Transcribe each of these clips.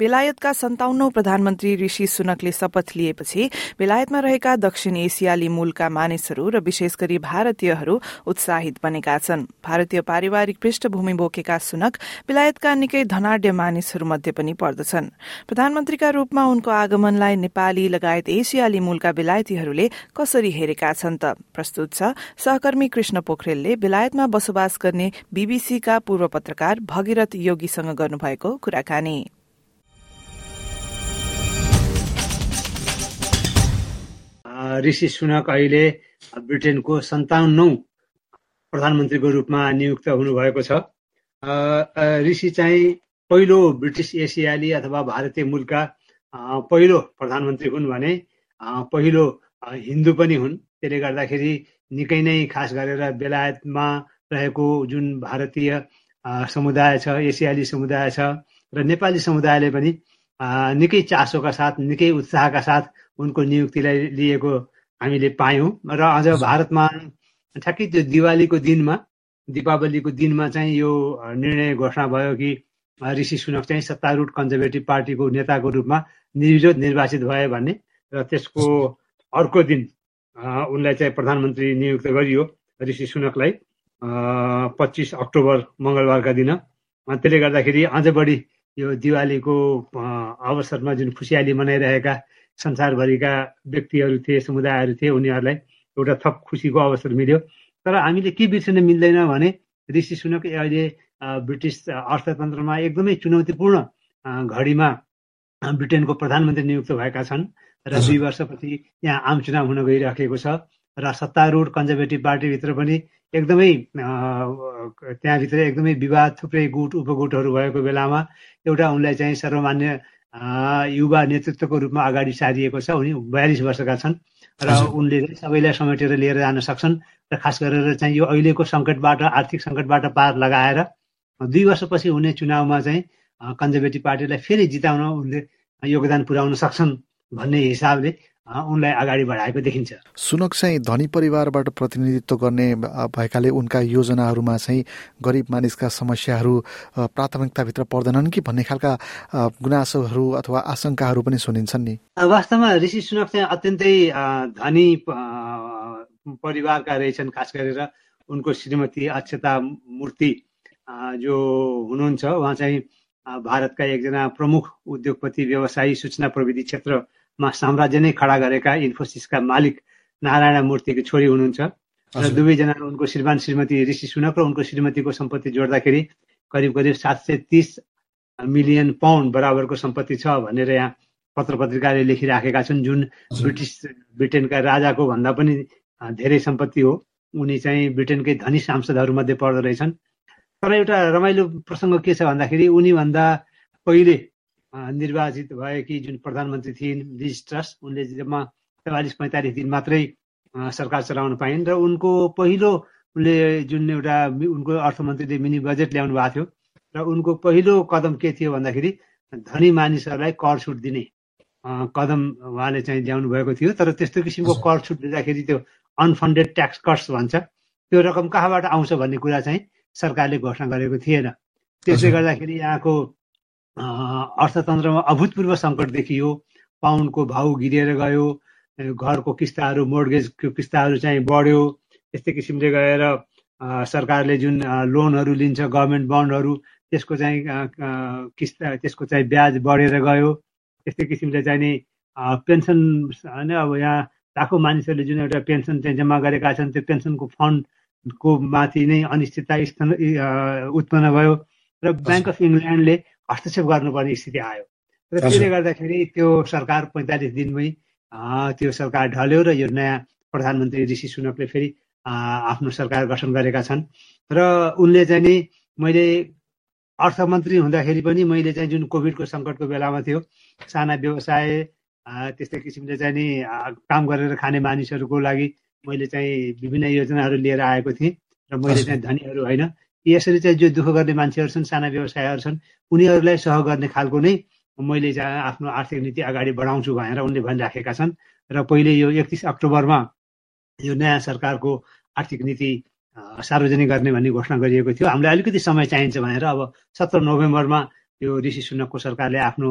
बेलायतका सन्ताउन्नौ प्रधानमन्त्री ऋषि सुनकले शपथ लिएपछि बेलायतमा रहेका दक्षिण एसियाली मूलका मानिसहरू र विशेष गरी भारतीयहरू उत्साहित बनेका छन्। भारतीय पारिवारिक पृष्ठभूमि बोकेका सुनक बेलायतका निकै धनाढ्य मानिसहरूमध्ये पनि पर्दछन्। प्रधानमन्त्रीका रूपमा उनको आगमनलाई नेपाली लगायत एसियाली मूलका बेलायतीहरूले कसरी हेरेका छन् त? प्रस्तुत छ सहकर्मी कृष्ण पोखरेलले बेलायतमा बसोबास गर्ने बीबीसीका पूर्व पत्रकार भगीरथ योगीसँग गर्नुभएको कुराकानी। ऋषि सुनक अहिले ब्रिटेनको सन्ताउन्नौ प्रधानमन्त्रीको रूपमा नियुक्त हुनुभएको छ। ऋषि चाहिँ पहिलो ब्रिटिस एसियाली अथवा भारतीय मूलका पहिलो प्रधानमन्त्री हुन् भने पहिलो हिन्दू पनि हुन्। त्यसले गर्दाखेरि निकै नै खास गरेर बेलायतमा रहेको जुन भारतीय समुदाय छ एसियाली समुदाय छ र नेपाली समुदायले पनि निकै चासोका साथ निकै उत्साहका साथ उनको नियुक्तिलाई लिएको हामीले पायौँ। र अझ भारतमा ठ्याक्कै त्यो दिवालीको दिनमा दिपावलीको दिनमा चाहिँ यो निर्णय घोषणा भयो कि ऋषि सुनक चाहिँ सत्तारूढ कन्जर्भेटिभ पार्टीको नेताको रूपमा निर्विरोध निर्वाचित भए भन्ने र त्यसको अर्को दिन उनलाई चाहिँ प्रधानमन्त्री नियुक्त गरियो ऋषि सुनकलाई पच्चिस अक्टोबर मङ्गलबारका दिन। त्यसले गर्दाखेरि अझ बढी यो दिवालीको अवसरमा जुन खुसियाली मनाइरहेका संसारभरिका व्यक्तिहरू थिए समुदायहरू थिए उनीहरूलाई एउटा थप खुसीको अवसर मिल्यो। तर हामीले के बिर्सिन मिल्दैन भने ऋषि सुनक अहिले ब्रिटिस अर्थतन्त्रमा एकदमै चुनौतीपूर्ण घडीमा ब्रिटेनको प्रधानमन्त्री नियुक्त भएका छन्। र दुई वर्षपछि यहाँ आम चुनाव हुन गइराखेको छ। र सत्तारूढ कन्जर्भेटिभ पार्टीभित्र पनि एकदमै त्यहाँभित्र एकदमै विवाद थुप्रै गुट उपगुटहरू भएको बेलामा एउटा उनलाई चाहिँ सर्वमान्य युवा नेतृत्वको रूपमा अगाडि सारिएको छ। उनी बयालिस वर्षका छन् र उनले सबैलाई समेटेर लिएर जान सक्छन् र खास गरेर चाहिँ यो अहिलेको सङ्कटबाट आर्थिक सङ्कटबाट पार लगाएर दुई वर्षपछि हुने चुनावमा चाहिँ कन्जर्भेटिभ पार्टीलाई फेरि जिताउन उनले योगदान पुर्याउन सक्छन् भन्ने हिसाबले उनलाई अगाडि बढाएको देखिन्छ। सुनक चाहिँ धनी परिवारबाट प्रतिनिधित्व गर्ने भएकाले उनका योजनाहरूमा चाहिँ गरिब मानिसका समस्याहरू प्राथमिकताभित्र पर्दैनन् कि भन्ने खालका गुनासोहरू अथवा आशंकाहरू पनि सुनिन्छन् नि। वास्तवमा ऋषि सुनक चाहिँ अत्यन्तै धनी परिवारका रहेछन् खास गरेर उनको श्रीमती अक्षता मूर्ति जो हुनुहुन्छ। उहाँ चाहिँ भारतका एकजना प्रमुख उद्योगपति व्यवसायी सूचना प्रविधि क्षेत्र मा साम्राज्य नै खडा गरेका इन्फोसिसका मालिक नारायण मूर्तिको छोरी हुनुहुन्छ। र दुवैजना उनको श्रीमान श्रीमती ऋषि सुनक र उनको श्रीमतीको सम्पत्ति जोड्दाखेरि करिब करिब सात सय तिस मिलियन पाउन्ड बराबरको सम्पत्ति छ भनेर यहाँ पत्र पत्रिकाले लेखिराखेका छन्। जुन ब्रिटिस ब्रिटेनका राजाको भन्दा पनि धेरै सम्पत्ति हो। उनी चाहिँ ब्रिटेनकै धनी सांसदहरूमध्ये पर्दो रहेछन्। तर एउटा रमाइलो प्रसङ्ग के छ भन्दाखेरि उनीभन्दा पहिले निर्वाचित भएकी जुन प्रधानमन्त्री थिइन् लिज ट्रस उनले जम्मा चौवालिस पैँतालिस दिन मात्रै सरकार चलाउन पाइन् र उनको पहिलो उनले जुन एउटा उनको अर्थमन्त्रीले मिनी बजेट ल्याउनु भएको थियो र उनको पहिलो कदम के थियो भन्दाखेरि धनी मानिसहरूलाई कर छुट दिने कदम उहाँले चाहिँ ल्याउनु भएको थियो। तर त्यस्तो किसिमको कर छुट दिँदाखेरि त्यो अनफन्डेड ट्याक्स कट्स भन्छ त्यो रकम कहाँबाट आउँछ भन्ने कुरा चाहिँ सरकारले घोषणा गरेको थिएन। त्यसले गर्दाखेरि यहाँको अर्थतन्त्रमा अभूतपूर्व सङ्कट देखियो पाउन्डको भाउ गिरेर गयो घरको किस्ताहरू मोर्गेजको किस्ताहरू चाहिँ बढ्यो यस्तै किसिमले गएर सरकारले जुन लोनहरू लिन्छ गभर्मेन्ट बन्डहरू त्यसको चाहिँ किस्ता त्यसको चाहिँ ब्याज बढेर गयो। त्यस्तै किसिमले चाहिँ नि पेन्सन होइन अब यहाँ लाखौँ मानिसहरूले जुन एउटा पेन्सन चाहिँ जम्मा गरेका छन् त्यो पेन्सनको फन्डको माथि नै अनिश्चितता उत्पन्न भयो। र ब्याङ्क अफ इङ्ल्यान्डले हस्तक्षेप गर्नुपर्ने स्थिति आयो। र त्यसले गर्दाखेरि त्यो सरकार पैँतालिस दिनमै त्यो सरकार ढल्यो र यो नयाँ प्रधानमन्त्री ऋषि सुनकले फेरि आफ्नो सरकार गठन गरेका छन्। र उनले चाहिँ नि मैले अर्थमन्त्री हुँदाखेरि पनि मैले चाहिँ जुन कोभिडको सङ्कटको बेलामा थियो साना व्यवसाय त्यस्तै किसिमले चाहिँ नि काम गरेर खाने मानिसहरूको लागि मैले चाहिँ विभिन्न योजनाहरू लिएर आएको थिएँ। र मैले चाहिँ धनीहरू होइन यसरी चाहिँ जो दुःख गर्ने मान्छेहरू छन् साना व्यवसायहरू छन् उनीहरूलाई सह गर्ने खालको नै मैले आफ्नो आर्थिक नीति अगाडि बढाउँछु भनेर उनले भनिराखेका छन्। र पहिले यो एकतिस अक्टोबरमा यो नयाँ सरकारको आर्थिक नीति सार्वजनिक गर्ने भन्ने घोषणा गरिएको थियो। हामीलाई अलिकति समय चाहिन्छ भनेर अब सत्र नोभेम्बरमा यो ऋषि सुनकको सरकारले आफ्नो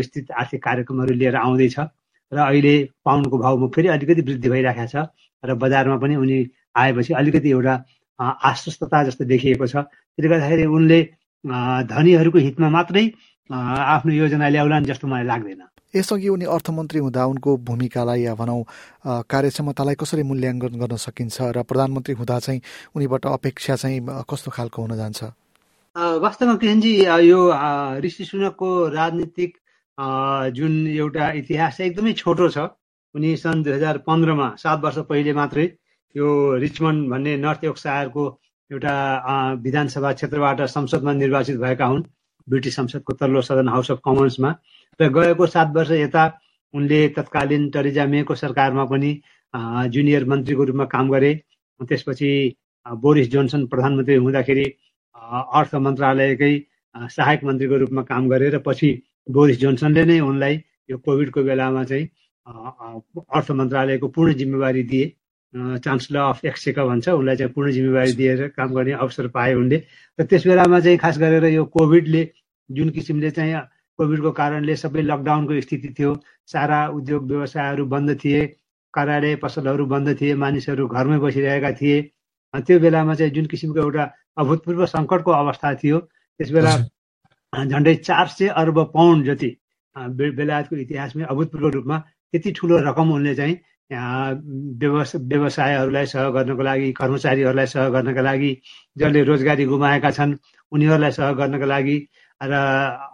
विस्तृत आर्थिक कार्यक्रमहरू लिएर आउँदैछ। र अहिले पाउन्डको भाउमा फेरि अलिकति वृद्धि भइरहेको छ। र बजारमा पनि उनी आएपछि अलिकति एउटा आश्वस्तता जस्तो देखिएको छ। त्यसले गर्दाखेरि उनले धनीहरूको हितमा मात्रै आफ्नो योजना ल्याउलान् जस्तो मलाई लाग्दैन। यसअघि उनी अर्थमन्त्री हुँदा उनको भूमिकालाई या भनौँ कार्यक्षमतालाई कसरी मूल्याङ्कन गर्न सकिन्छ र प्रधानमन्त्री हुँदा चाहिँ उनीबाट अपेक्षा चाहिँ कस्तो खालको हुन जान्छ? वास्तवमा किशनजी यो ऋषि सुनकको राजनीतिक जुन एउटा इतिहास एकदमै छोटो छ उनी सन् दुई हजार पन्ध्रमा सात वर्ष पहिले मात्रै यो रिचमन्ड भन्ने नर्थ योर्कसायरको एउटा विधानसभा क्षेत्रबाट संसदमा निर्वाचित भएका हुन्। ब्रिटिस संसदको तल्लो सदन हाउस अफ कमन्समा र गएको सात वर्ष यता उनले तत्कालीन टरिजा मेको सरकारमा पनि जुनियर मन्त्रीको रूपमा काम गरे। त्यसपछि बोरिस जोन्सन प्रधानमन्त्री हुँदाखेरि अर्थ मन्त्रालयकै सहायक मन्त्रीको रूपमा काम गरे र पछि बोरिस जोन्सनले नै उनलाई यो कोभिडको बेलामा चाहिँ अर्थ मन्त्रालयको पूर्ण जिम्मेवारी दिए। चान्सलर अफ एक्सेका भन्छ उसलाई चाहिँ पूर्ण जिम्मेवारी दिएर काम गर्ने अवसर पाए उनले। र त्यस बेलामा चाहिँ खास गरेर यो कोभिडले जुन किसिमले चाहिँ कोभिडको कारणले सबै लकडाउनको स्थिति थियो सारा उद्योग व्यवसायहरू बन्द थिए कार्यालय पसलहरू बन्द थिए मानिसहरू घरमै बसिरहेका थिए त्यो बेलामा चाहिँ जुन किसिमको एउटा अभूतपूर्व सङ्कटको अवस्था थियो त्यस बेला झन्डै चार सय अर्ब पाउन्ड जति बेलायतको इतिहासमै अभूतपूर्व रूपमा त्यति ठुलो रकम उनले चाहिँ व्यवस व्यवसायहरूलाई सह गर्नको लागि कर्मचारीहरूलाई सह गर्नका लागि जसले रोजगारी गुमाएका छन् उनीहरूलाई सह गर्नका लागि र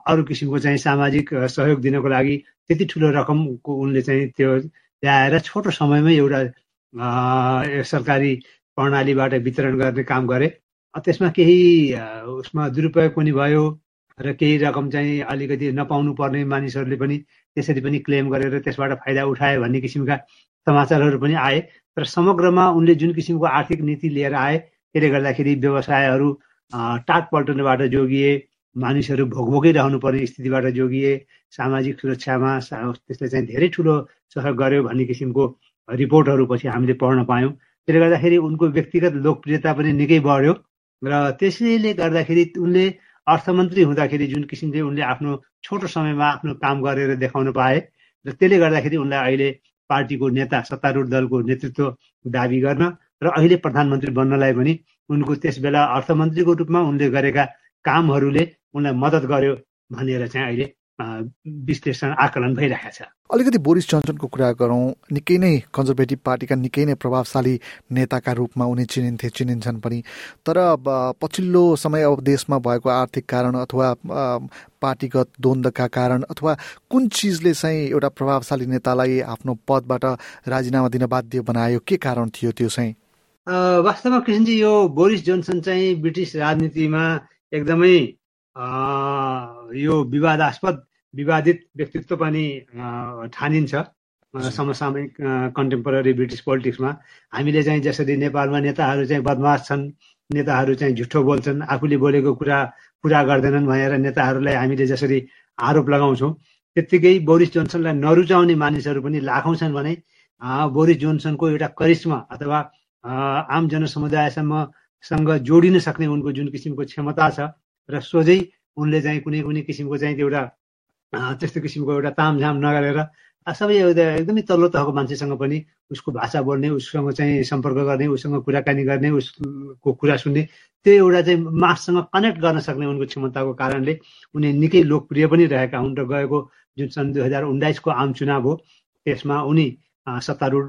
अरू किसिमको चाहिँ सामाजिक सहयोग दिनको लागि त्यति ठुलो रकमको उनले चाहिँ त्यो ल्याएर छोटो समयमै एउटा सरकारी प्रणालीबाट वितरण गर्ने काम गरे। त्यसमा केही उसमा दुरुपयोग पनि भयो। र केही रकम चाहिँ अलिकति नपाउनु पर्ने मानिसहरूले पनि त्यसरी पनि क्लेम गरेर त्यसबाट फाइदा उठाए भन्ने किसिमका समाचारहरू पनि आए। तर समग्रमा उनले जुन किसिमको आर्थिक नीति लिएर आए त्यसले गर्दाखेरि व्यवसायहरू टाट पल्टनबाट जोगिए मानिसहरू भोगभोगै रहनु पर्ने स्थितिबाट जोगिए सामाजिक सुरक्षामा त्यसले चाहिँ धेरै ठुलो सहयोग गर्यो भन्ने किसिमको रिपोर्टहरू पछि हामीले पढ्न पायौँ। त्यसले गर्दाखेरि उनको व्यक्तिगत लोकप्रियता पनि निकै बढ्यो। र त्यसैले गर्दाखेरि उनले अर्थमन्त्री हुँदाखेरि जुन किसिमले उनले आफ्नो छोटो समयमा आफ्नो काम गरेर देखाउन पाए र त्यसले गर्दाखेरि उनलाई अहिले पार्टीको नेता सत्तारूढ दलको नेतृत्व दावी गर्न र अहिले प्रधानमन्त्री बन्नलाई पनि उनको त्यस बेला अर्थमन्त्रीको रूपमा उनले गरेका कामहरूले उनलाई मद्दत गर्यो भनेर चाहिँ अहिले विश्लेषण आकलन भइरहेको छ। अलिकति बोरिस जोन्सनको कुरा गरौँ निकै नै कन्जर्भेटिभ पार्टीका निकै नै प्रभावशाली नेताका रूपमा उनी चिनिन्थे चिनिन्छन् पनि। तर पछिल्लो समय अब देशमा भएको आर्थिक कारण अथवा पार्टीगत द्वन्द्वका कारण अथवा कुन चिजले चाहिँ एउटा प्रभावशाली नेतालाई आफ्नो पदबाट राजीनामा दिन बाध्य बनायो के कारण थियो त्यो चाहिँ? वास्तवमा कृष्णजी यो बोरिस जोन्सन चाहिँ ब्रिटिस राजनीतिमा एकदमै यो विवादास्पद विवादित व्यक्तित्व पनि ठानिन्छ। समसामयिक कन्टेम्पोररी ब्रिटिस पोलिटिक्समा हामीले चाहिँ जसरी नेपालमा नेताहरू चाहिँ बदमास छन् नेताहरू चाहिँ झुठो बोल्छन् आफूले बोलेको कुरा पुरा गर्दैनन् भनेर नेताहरूलाई हामीले जसरी आरोप लगाउँछौँ त्यत्तिकै बोरिस जोन्सनलाई नरुचाउने मानिसहरू पनि लाखौँ छन् भने बोरिस जोन्सनको एउटा करिश्मा अथवा आम जनसमुदायसम्मसँग जोडिन सक्ने उनको जुन किसिमको क्षमता छ र सोझै उनले चाहिँ कुनै कुनै किसिमको चाहिँ एउटा त्यस्तो किसिमको एउटा तामझाम नगरेर सबै एउटा एकदमै तल्लो तहको मान्छेसँग पनि उसको भाषा बोल्ने उससँग चाहिँ सम्पर्क गर्ने उसँग कुराकानी गर्ने उसको कुरा सुन्ने त्यो एउटा चाहिँ माससँग कनेक्ट गर्न सक्ने उनको क्षमताको कारणले उनी निकै लोकप्रिय पनि रहेका हुन् र गएको जुन सन् दुई हजार उन्नाइसको आम चुनाव हो त्यसमा उनी सत्तारूढ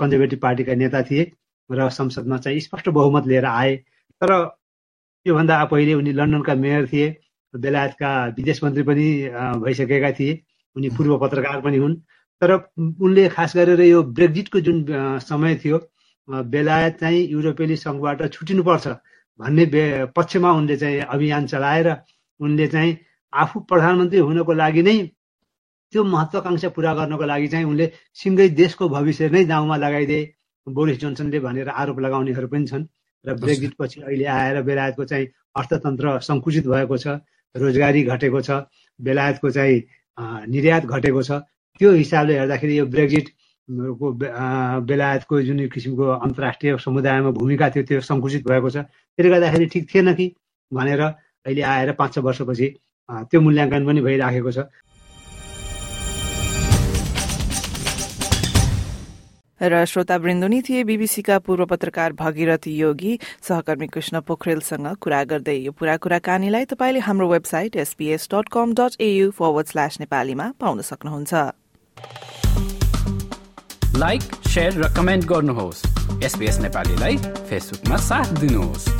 कन्जर्भेटिभ पार्टीका नेता थिए र संसदमा चाहिँ स्पष्ट बहुमत लिएर आए। तर योभन्दा पहिले उनी लन्डनका मेयर थिए। बेलायतका विदेश मन्त्री पनि भइसकेका थिए। उनी पूर्व पत्रकार पनि हुन्। तर उनले खास गरेर यो ब्रेक्जिटको जुन समय थियो बेलायत चाहिँ युरोपेली सङ्घबाट छुटिनुपर्छ भन्ने पक्षमा उनले चाहिँ अभियान चलाएर उनले चाहिँ आफू प्रधानमन्त्री हुनको लागि नै त्यो महत्वाकांक्षा पुरा गर्नको लागि चाहिँ उनले सिङ्गै देशको भविष्य नै दाउमा लगाइदिए। बोरिस जोन्सनले भनेर आरोप लगाउनेहरू पनि छन्। र ब्रेक्जिट पछि अहिले आएर बेलायतको चाहिँ अर्थतन्त्र सङ्कुचित भएको छ। रोजगारी घटेको छ बेलायतको चाहिँ निर्यात घटेको छ। त्यो हिसाबले हेर्दाखेरि यो ब्रेक्जिट को बेलायतको जुन किसिमको अन्तर्राष्ट्रिय समुदायमा भूमिका थियो त्यो सङ्कुचित भएको छ। त्यसले गर्दाखेरि ठिक थिएन कि भनेर अहिले आएर पाँच छ वर्षपछि त्यो मूल्याङ्कन पनि भइराखेको छ। र श्रोता वृन्दुनी थिए। बीबीसीका पूर्व पत्रकार भगीरथ योगी सहकर्मी कृष्ण पोखरेलसँग कुरा गर्दै यो पूरा कुराकानीलाई तपाईँले हाम्रो website SBS dot com dot AU forward slash नेपालीमा पाउन सक्नुहुन्छ। लाइक र कमेन्ट गर्नुहोस्। एसपीएस नेपालीलाई फेसबुकमा साथ दिनुहोस्।